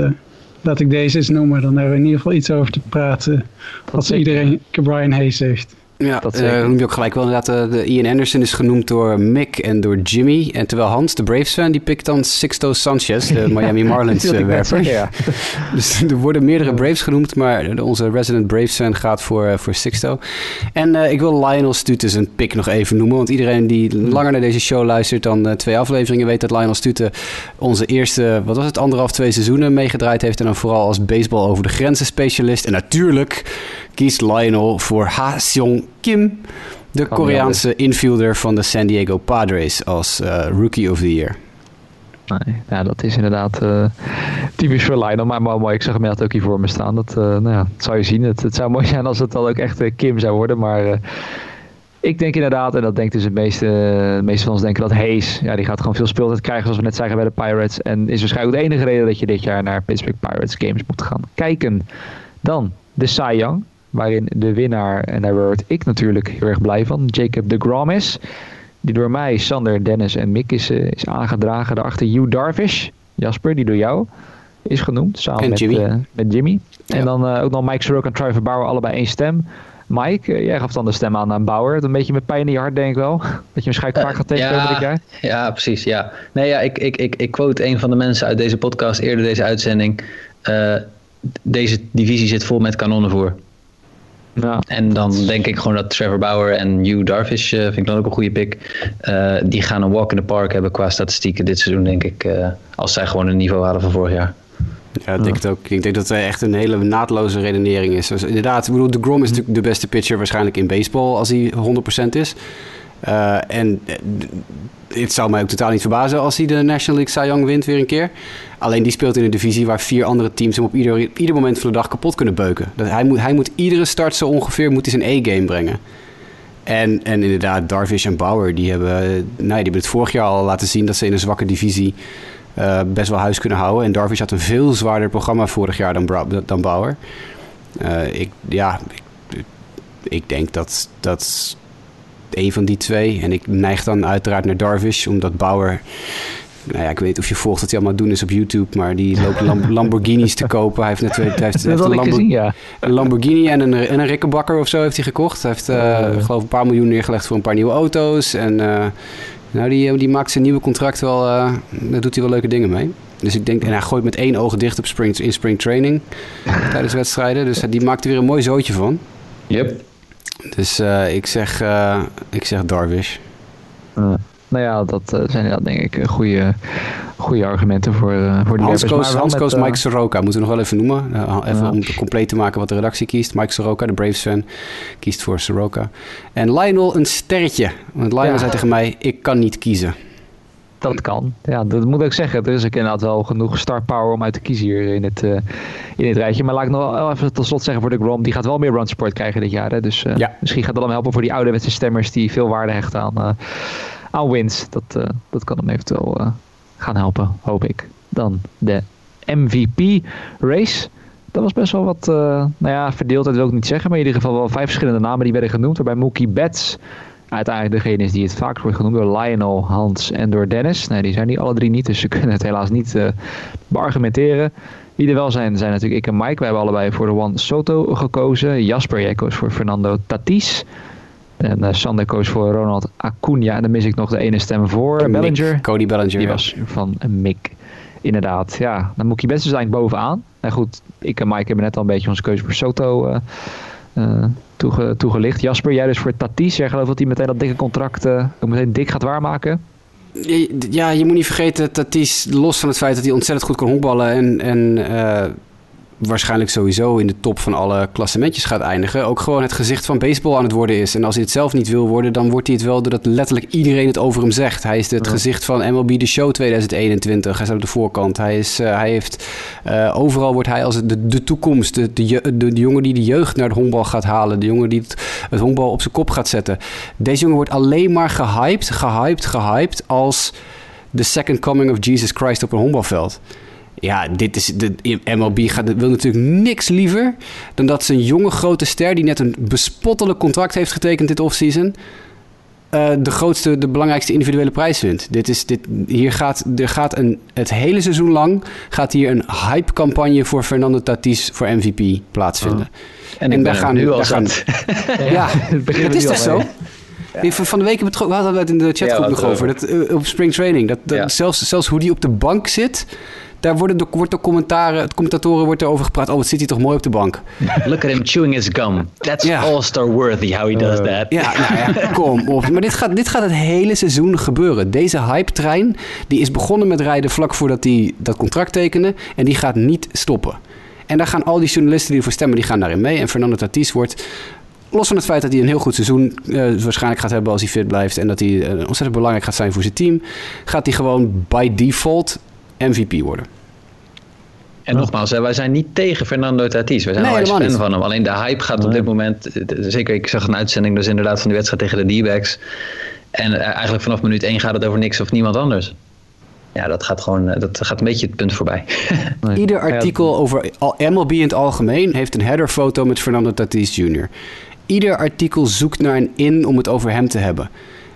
laat ik deze eens noemen. Dan hebben we in ieder geval iets over te praten. Wat iedereen Brian Hayes heeft. Ja, dat uh, noem je ook gelijk wel inderdaad. Uh, de Ian Anderson is genoemd door Mick en door Jimmy. En terwijl Hans, de Braves fan, die pikt dan Sixto Sanchez, de (laughs) Miami Marlins (laughs) uh, werper. Ja. (laughs) dus er worden meerdere Braves genoemd, maar onze resident Braves fan gaat voor, voor Sixto. En ik wil Lionel Stute een pick nog even noemen. Want iedereen die langer naar deze show luistert dan twee afleveringen weet dat Lionel Stute onze eerste, wat was het, anderhalf, twee seizoenen meegedraaid heeft. En dan vooral als baseball over de grenzen specialist. En natuurlijk kiest Lionel voor Ha Seong Kim, de Koreaanse infielder van de San Diego Padres, als uh, Rookie of the Year. Nee, dat is inderdaad uh, typisch voor Lionel. Maar mooi, ik zag hem net ook hier voor me staan. Dat, uh, nou ja, dat zou je zien. Het, het, zou (laughs) mooi zijn als het dan ook echt Kim zou worden. Maar ik denk inderdaad, en dat denkt dus het meeste, de meeste van ons denken, dat Hayes, ja, die gaat gewoon veel speeltijd krijgen, zoals we net zeggen bij de Pirates. En is waarschijnlijk de enige reden dat je dit jaar naar Pittsburgh Pirates games moet gaan kijken. Dan de Cy Young. Waarin de winnaar, en daar word ik natuurlijk heel erg blij van, Jacob de Grom is. Die door mij, Sander, Dennis en Mick is, uh, is aangedragen. Daarachter Hugh Darvish, Jasper, die door jou is genoemd. Samen met Jimmy. Uh, met Jimmy. Ja. En dan uh, ook nog Mike Soroka en Trevor Bauer, allebei één stem. Mike, jij gaf dan de stem aan aan Bauer. Een beetje met pijn in je hart, denk ik wel. (laughs) Dat je waarschijnlijk vaak gaat tegenkomen dit jaar. Ja, precies. Ja. Nee, ja, ik, ik, ik, ik quote een van de mensen uit deze podcast eerder deze uitzending. deze divisie zit vol met kanonnen voor. Ja. En dan denk ik gewoon dat Trevor Bauer en Hugh Darvish, uh, vind ik dan ook een goede pick. Uh, die gaan een walk in the park hebben qua statistieken dit seizoen, denk ik. Uh, als zij gewoon een niveau halen van vorig jaar. Ja, ik denk het ook. Ik denk dat het echt een hele naadloze redenering is. Dus inderdaad, ik bedoel, de Grom is natuurlijk de beste pitcher waarschijnlijk in baseball als hij 100% is. En het zou mij ook totaal niet verbazen als hij de National League Cy wint weer een keer. Alleen die speelt in een divisie waar vier andere teams hem op ieder, ieder moment van de dag kapot kunnen beuken. Dat hij, moet, hij moet iedere start zo ongeveer moet zijn E-game brengen. En, en inderdaad, Darvish en Bauer, die hebben, nee, die hebben het vorig jaar al laten zien dat ze in een zwakke divisie best wel huis kunnen houden. En Darvish had een veel zwaarder programma vorig jaar dan, dan Bauer. Ik, ja, ik, ik denk dat, dat een van die twee. En ik neig dan uiteraard naar Darvish, omdat Bauer... Nou ja, ik weet niet of je volgt wat hij allemaal doen is op YouTube, maar die loopt Lam (laughs) Lamborghinis te kopen. Hij heeft net twee, hij heeft, heeft een, Lambo gezien, ja. een, Lamborghini en een, en een Rikkenbakker of zo heeft hij gekocht. Hij heeft, uh, uh. geloof een paar miljoen neergelegd voor een paar nieuwe auto's. En uh, nou, die, die maakt zijn nieuwe contract wel, uh, daar doet hij wel leuke dingen mee. Dus ik denk, en hij gooit met één oog dicht op spring, in spring training (laughs) tijdens wedstrijden. Dus die maakt er weer een mooi zootje van. Yep. Dus uh, ik, zeg, uh, ik zeg Darvish. Uh, nou ja, dat zijn ja, denk ik goede, goede argumenten voor, voor die Hans Koos, Hans Koos Mike Soroka, moeten we nog wel even noemen. even ja. om compleet te maken wat de redactie kiest. Mike Soroka, de Braves fan, kiest voor Soroka. En Lionel een sterretje. Want Lionel ja. zei tegen mij, ik kan niet kiezen. Dat kan. Ja, dat moet ik zeggen. Er is ook inderdaad wel genoeg star power om uit te kiezen hier in het, uh, in het rijtje. Maar laat ik nog wel even tot slot zeggen voor de Grom. Die gaat wel meer run support krijgen dit jaar. Hè? Dus uh, ja. misschien gaat dat dan helpen voor die ouderwetse stemmers die veel waarde hechten aan, uh, aan wins. Dat, dat kan hem eventueel gaan helpen, hoop ik. Dan de MVP race. Dat was best wel wat, nou ja, verdeeldheid wil ik niet zeggen. Maar in ieder geval wel vijf verschillende namen die werden genoemd. Waarbij Mookie Betts uiteindelijk degene is die het vaak wordt genoemd door Lionel, Hans en door Dennis. Nee, die zijn die alle drie niet, dus ze (laughs) kunnen het helaas niet uh, beargumenteren. Wie er wel zijn, zijn natuurlijk ik en Mike. We hebben allebei voor de Juan Soto gekozen. Jasper, jij koos voor Fernando Tatis. En uh, Sander koos voor Ronald Acuna. En dan mis ik nog de ene stem voor. Mick, Bellinger. Cody Bellinger. Die was van Mick. Inderdaad, ja. Dan moet je best dus eigenlijk bovenaan. En goed, ik en Mike hebben net al een beetje onze keuze voor Soto uh, toege, toegelicht. Jasper, jij dus voor Tatis. Jij gelooft dat hij meteen dat dikke contract uh, meteen dik gaat waarmaken? Ja, je moet niet vergeten, Tatis, los van het feit dat hij ontzettend goed kan honkballen en, en uh, waarschijnlijk sowieso in de top van alle klassementjes gaat eindigen. Ook gewoon het gezicht van baseball aan het worden is. En als hij het zelf niet wil worden, dan wordt hij het wel doordat letterlijk iedereen het over hem zegt. Hij is het ja. gezicht van MLB The Show 2021. Hij staat op de voorkant. Hij, is, uh, hij heeft, uh, overal wordt hij als de, de toekomst. De, de, de, de, jongen die de jeugd naar de honkbal gaat halen. De jongen die het, het honkbal op zijn kop gaat zetten. Deze jongen wordt alleen maar gehyped, gehyped, gehyped als de second coming of Jesus Christ op een honkbalveld. Ja, dit is de MLB gaat, wil natuurlijk niks liever dan dat ze een jonge grote ster die net een bespottelijk contract heeft getekend dit offseason. eh de grootste, de belangrijkste individuele prijs wint. Dit is, dit, hier gaat, er gaat een, het hele seizoen lang gaat hier een hype-campagne voor Fernando Tatis voor MVP plaatsvinden. En, En ik daar gaan- nu al gaan-. (laughs) Ja, het (laughs) is toch zo? Van de week hebben we hadden we het in de chatgroep Ja, nog over. Dat, eh, op spring training. Dat, dat Ja. zelfs, zelfs hoe die op de bank zit. Daar worden de, wordt de commentaren, het commentatoren wordt erover gepraat. Oh, wat zit hij toch mooi op de bank. Look at him chewing his gum. That's Ja. all-star worthy how he does Eh, that. Ja, nou ja, kom op. Maar dit gaat, dit gaat het hele seizoen gebeuren. Deze hype-trein die is begonnen met rijden vlak voordat hij dat contract tekende. En die gaat niet stoppen. En daar gaan al die journalisten die ervoor stemmen, die gaan daarin mee. En Fernando Tatis wordt, los van het feit dat hij een heel goed seizoen eh, waarschijnlijk gaat hebben als hij fit blijft. En dat hij eh, ontzettend belangrijk gaat zijn voor zijn team. Gaat hij gewoon by default MVP worden. En nogmaals, wij zijn niet tegen Fernando Tatis. We zijn Nee, fan niet. van hem. Alleen de hype gaat op dit moment... Zeker, ik zag een uitzending dus inderdaad van die wedstrijd tegen de D-backs. En eh, eigenlijk vanaf minuut 1 gaat het over niks of niemand anders. Ja, dat gaat gewoon... eh, Dat gaat een beetje het punt voorbij. (laughs) Nee. Ieder artikel over MLB in het algemeen heeft een headerfoto met Fernando Tatis Jr. Ieder artikel zoekt naar een in om het over hem te hebben.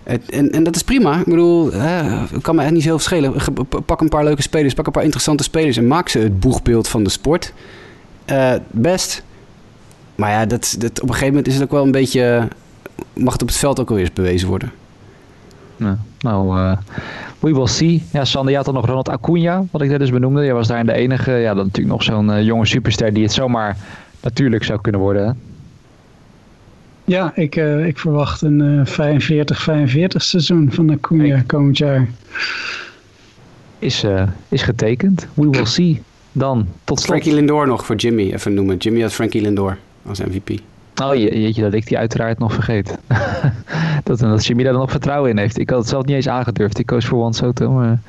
En, en dat is prima. Ik bedoel, het kan me echt niet zo veel schelen. Pak een paar leuke spelers, pak een paar interessante spelers en maak ze het boegbeeld van de sport. Eh, best. Maar ja, dat, op een gegeven moment is het ook wel een beetje. Mag het op het veld ook alweer eens bewezen worden? Nou, eh, we will see. Ja, Sander, had dan nog Ronald Acuna, wat ik net dus benoemde. Jij was daar de enige. Ja, dan natuurlijk nog zo'n eh, jonge superster die het zomaar natuurlijk zou kunnen worden. Ja, ik, eh, ik verwacht een 45-45 seizoen van Acuna komend jaar. Is, eh, is getekend. We will see. Dan, tot slot. Frankie Lindor nog voor Jimmy, even noemen. Jimmy had Frankie Lindor als MVP. Oh je, jeetje, dat ik die uiteraard nog vergeet. (laughs) dat, dat Jimmy daar dan nog vertrouwen in heeft. Ik had het zelf niet eens aangedurfd. Ik koos voor Juan Soto. Maar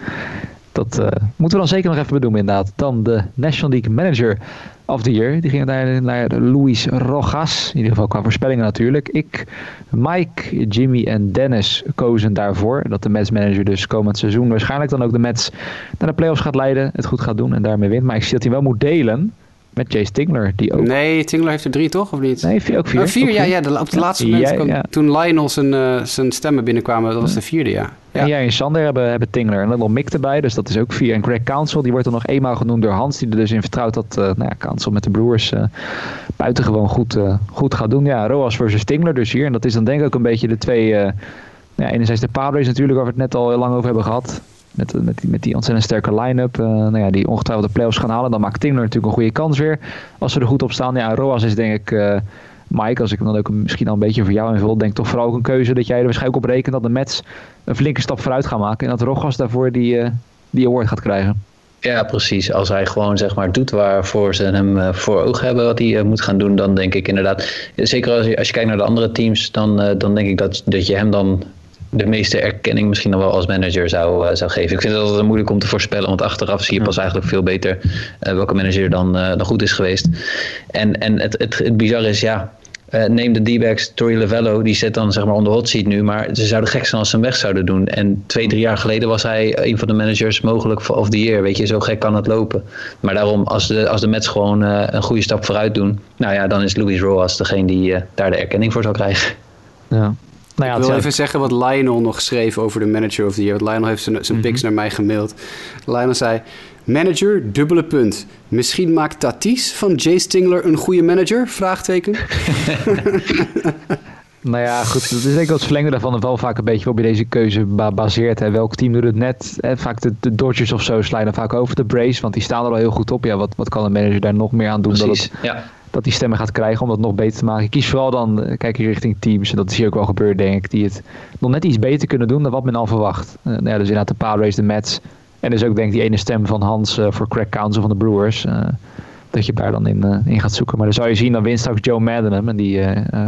dat eh, moeten we dan zeker nog even benoemen inderdaad. Dan de National League Manager of the Year. Die ging naar, naar Luis Rojas. In ieder geval qua voorspellingen natuurlijk. Ik, Mike, Jimmy en Dennis kozen daarvoor. Dat de Mets manager dus komend seizoen waarschijnlijk dan ook de Mets naar de playoffs gaat leiden. Het goed gaat doen en daarmee wint. Maar ik zie dat hij wel moet delen met Chase Tingler. Die ook... Nee, Tingler heeft er drie toch, of niet? Nee, vier, ook vier. Oh, vier, Ook ja, ja de, op het laatste moment, kwam- ja. toen Lionel zijn, eh, zijn stemmen binnenkwamen, dat was de vierde, ja. En ja. jij en Sander hebben, hebben Tingler en nog Mick erbij. Dus dat is ook vier. En Greg Council, die wordt er nog eenmaal genoemd door Hans. Die er dus in vertrouwt dat eh nou ja, Council met de Brewers eh, buitengewoon goed, goed gaat doen. Ja, Roas versus Tingler dus hier. En dat is dan denk ik ook een beetje de twee... eh ja, enerzijds de Padres natuurlijk, waar we het net al heel lang over hebben gehad. Met, met, die, met die ontzettend sterke line-up. eh, nou ja, die ongetwijfeld de playoffs gaan halen. Dan maakt Tingler natuurlijk een goede kans weer. Als ze er goed op staan. Ja, Roas is denk ik... eh, Mike, als ik hem dan ook misschien al een beetje voor jou invul, denk toch vooral ook een keuze dat jij er waarschijnlijk op rekent dat de Mets een flinke stap vooruit gaan maken. En dat Rogas daarvoor die, eh, die award gaat krijgen. Ja, precies. Als hij gewoon zeg maar doet waarvoor ze hem voor ogen hebben wat hij moet gaan doen, dan denk ik inderdaad. Zeker als je, als je kijkt naar de andere teams, dan, dan denk ik dat, dat je hem dan de meeste erkenning misschien nog wel als manager zou, eh, zou geven. Ik vind het altijd moeilijk om te voorspellen, want achteraf zie je pas eigenlijk veel beter eh, welke manager dan, eh, dan goed is geweest. En, en het, het, het bizarre is, ja, neem de D-backs, Tori Lavello, die zit dan zeg maar on de hot seat nu. Maar ze zouden gek zijn als ze hem weg zouden doen. En twee, drie jaar geleden was hij een van de managers mogelijk of the year. Weet je, zo gek kan het lopen. Maar daarom, als de, als de Mets gewoon een goede stap vooruit doen. Nou ja, dan is Luis Rojas degene die daar de erkenning voor zal krijgen. Ja. Nou ja, Ik wil even zeggen wat Lionel nog schreef over de manager of the year. Want Lionel heeft zijn, zijn picks naar mij gemaild. Lionel zei... Manager, dubbele punt. Misschien maakt Tatis van Jay Stingler een goede manager? Vraagteken. (laughs) (laughs) Nou ja, goed. Het is denk ik het verlengde daarvan wel vaak een beetje waarop je deze keuze ba- baseert. Hè. Welk team doet het net? Hè. Vaak de, de Dodgers of zo slaan dan vaak over de Brace, want die staan er al heel goed op. Ja, wat, wat kan een manager daar nog meer aan doen dat, Precies. het, Ja. Dat die stemmen gaat krijgen om dat nog beter te maken? Kies vooral dan, eh, kijk je richting teams, en dat is hier ook wel gebeurd denk ik, die het nog net iets beter kunnen doen dan wat men al verwacht. Nou ja, dus inderdaad de Padres, de Mets en dus ook denk ik die ene stem van Hans eh, voor Craig Council van de Brewers. dat je daar dan in, in gaat zoeken. Maar dan zou je zien, dan wint straks Joe Madden hem. En die,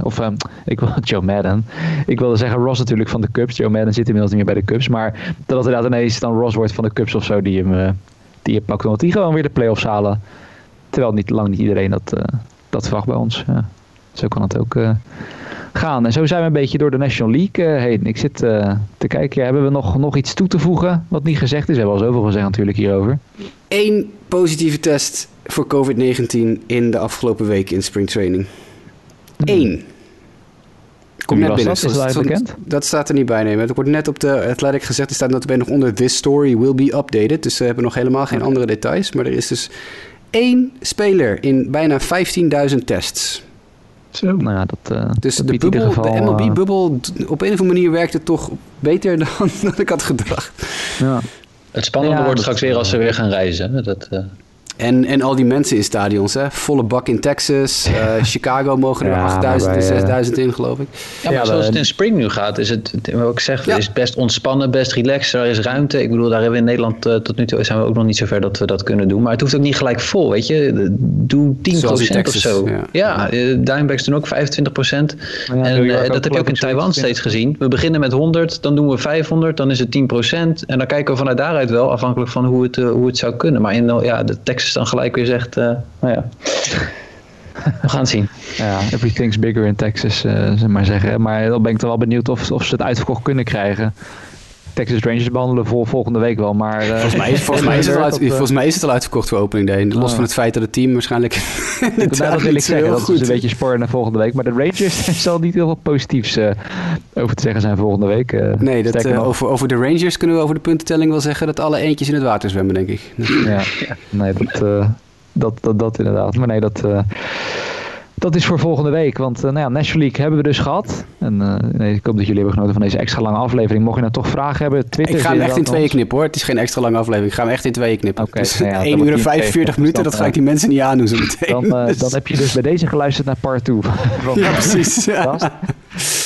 of eh, (laughs) ik wil (laughs) Joe Madden. Ik wilde zeggen Ross natuurlijk van de Cubs. Joe Madden zit inmiddels niet meer bij de Cubs. Maar dat het inderdaad ineens dan Ross wordt van de Cubs of zo. Die hem, die hem pakt. Omdat die gewoon weer de playoffs halen. Terwijl niet lang niet iedereen dat, dat verwacht bij ons. Ja. Zo kan het ook, eh, gaan. En zo zijn we een beetje door de National League uh, heen. Ik zit uh, te kijken, hebben we nog, nog iets toe te voegen wat niet gezegd is? We hebben al zoveel gezegd natuurlijk hierover. Eén positieve test voor COVID-19 in de afgelopen week in springtraining. Eén. Kom net binnen. Dat? Is dat, bekend? dat staat er niet bij. Nee. Het wordt net op de Athletic gezegd. Er staat notabene nog onder This story will be updated. Dus we hebben nog helemaal geen andere details. Maar er is dus één speler in bijna 15.000 tests. Zo. Nou ja, dat, uh, dus dat de, bubbel, geval, de MLB-bubbel, op een of andere manier werkt het toch beter (laughs) dan, dan ik had gedacht. Ja. Het spannende Ja, wordt straks weer als ze weer gaan reizen. Dat, eh, En, en al die mensen in stadions, hè? Volle bak in Texas. (laughs) eh, Chicago mogen er Ja, 8000 en maar bij, eh, 6000 in, geloof ik. Ja, maar Ja, zoals we- het in spring nu gaat, is het, wat ik zeg, Ja. is het best ontspannen, best relaxed. Er is ruimte. Ik bedoel, daar hebben we in Nederland eh, tot nu toe zijn we ook nog niet zover dat we dat kunnen doen. Maar het hoeft ook niet gelijk vol, weet je. Doe 10% Zoals in of zo. ja. Ja, Dimebacks doen ook 25%. Ja, en dat heb je ook in Taiwan 27. steeds gezien. We beginnen met 100, dan doen we 500, dan is het 10%. En dan kijken we vanuit daaruit wel, afhankelijk van hoe het, hoe het zou kunnen. Maar in ja, de Texas dan gelijk weer zegt, eh, nou ja, (laughs) we gaan het zien. Ja, everything's bigger in Texas, eh zeg maar zeggen. Maar dan ben ik toch wel benieuwd of, of ze het uitverkocht kunnen krijgen. Texas Rangers behandelen vol, volgende week wel, maar... eh, Volgens mij, is, (laughs) volgens, mij is het al uit, eh, volgens mij is het al uitverkocht voor opening day. Los Oh. van het feit dat het team waarschijnlijk (laughs) Nou, dat wil ik zeggen. Dat is een beetje sporen naar volgende week. Maar de Rangers (laughs) zal niet heel veel positiefs eh, over te zeggen zijn volgende week. eh. Nee, dat, over, over de Rangers kunnen we over de puntentelling wel zeggen dat alle eentjes in het water zwemmen, denk ik. Ja, nee, dat, eh, dat, dat, dat inderdaad. Maar nee, dat, eh, dat is voor volgende week. Want eh, nou ja, National League hebben we dus gehad. En eh, nee, ik hoop dat jullie hebben genoten van deze extra lange aflevering. Mocht je nou toch vragen hebben, Twitter Ik ga hem echt in tweeën knippen hoor. Het is geen extra lange aflevering. Ik ga hem echt in tweeën knippen. Oké, dus nou ja, (laughs) 1 uur en wordt die 45 twee- minuten, dat ga ik die mensen niet aandoen zo meteen. Dan, eh, Dus- dan heb je dus bij deze geluisterd naar part 2 van (laughs) Ja, precies. (laughs)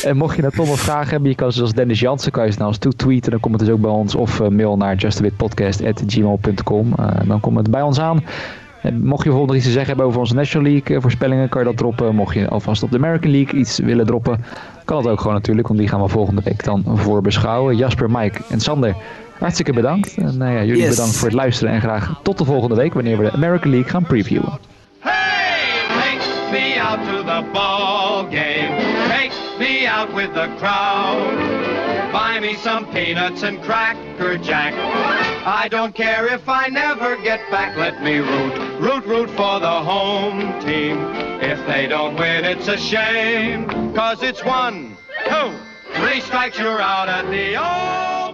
En mocht je nou toch nog vragen hebben, je kan zoals Dennis Jansen, kan je ze naar ons toe tweeten. Dan komt het dus ook bij ons. Of eh, mail naar justabitpodcast.gmail.com. Eh dan komt het bij ons aan. En mocht je bijvoorbeeld nog iets te zeggen hebben over onze National League eh, voorspellingen, kan je dat droppen. Mocht je alvast op de American League iets willen droppen, kan dat ook gewoon natuurlijk. Want die gaan we volgende week dan voor beschouwen. Jasper, Mike en Sander, hartstikke bedankt. En nou ja, jullie Yes. bedankt voor het luisteren. En graag tot de volgende week wanneer we de American League gaan previewen. Hey, take me out to the ball game. Take me out with the crowd. Buy me some peanuts and cracker jack. I don't care if I never get back. Let me root, root, root for the home team. If they don't win, it's a shame. Cause it's one, two, three strikes, you're out at the old.